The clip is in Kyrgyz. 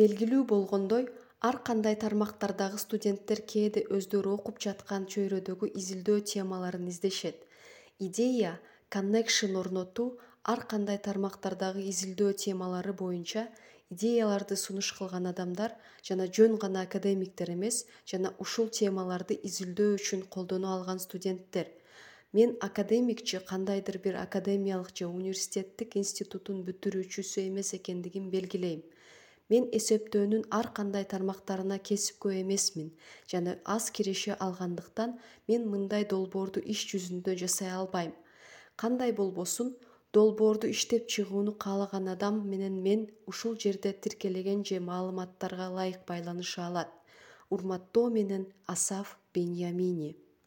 белгилүү болгондой ар кандай тармактардагы студенттер кээде өздөрү окуп жаткан чөйрөдөгү изилдөө темаларын издешет. Идея коннекшн орнотуу ар кандай тармактардагы изилдөө темалары боюнча идеяларды сунуш кылган адамдар жана жөн гана академиктер эмес жана ушул темаларды изилдөө үчүн колдоно алган студенттер. Мен академикчи кандайдыр бир академиялык же университеттик институттун бүтүрүүчүсү эмес экендигин белгилейм мен эсептөөнүн ар кандай тармактарына кесипкөй эмесмин жана аз киреше алгандыктан мен мындай долбоорду иш жүзүндө жасай албайм. Кандай болбосун долбоорду иштеп чыгууну каалаган адам менен мен ушул жерде тиркелеген же маалыматтарга ылайык байланыша алат. Урматтоо менен асаф беньямини